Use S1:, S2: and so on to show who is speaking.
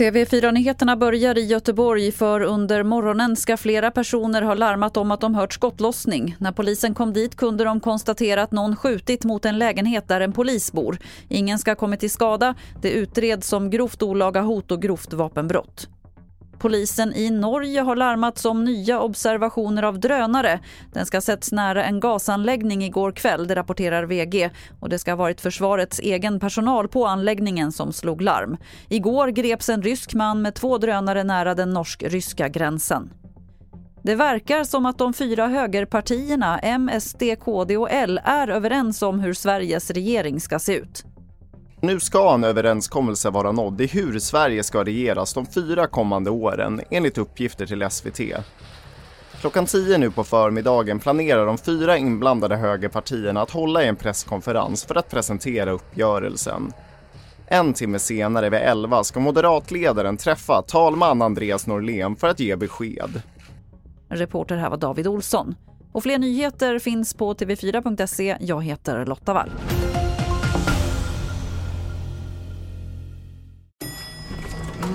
S1: TV4-nyheterna börjar i Göteborg för under morgonen ska flera personer ha larmat om att de hört skottlossning. När polisen kom dit kunde de konstatera att någon skjutit mot en lägenhet där en polis bor. Ingen ska ha kommit till skada. Det utreds som grovt olaga hot och grovt vapenbrott. Polisen i Norge har larmats om nya observationer av drönare. Den ska ha setts nära en gasanläggning igår kväll, det rapporterar VG. Och det ska ha varit försvarets egen personal på anläggningen som slog larm. Igår greps en rysk man med två drönare nära den norsk-ryska gränsen. Det verkar som att de fyra högerpartierna M, SD, KD och L är överens om hur Sveriges regering ska se ut.
S2: Nu ska en överenskommelse vara nådd i hur Sverige ska regeras de fyra kommande åren enligt uppgifter till SVT. Klockan 10 nu på förmiddagen planerar de fyra inblandade högerpartierna att hålla i en presskonferens för att presentera uppgörelsen. En timme senare vid 11 ska moderatledaren träffa talman Andreas Norlén för att ge besked.
S1: Reporter här var David Olsson. Och fler nyheter finns på tv4.se. Jag heter Lotta Wall.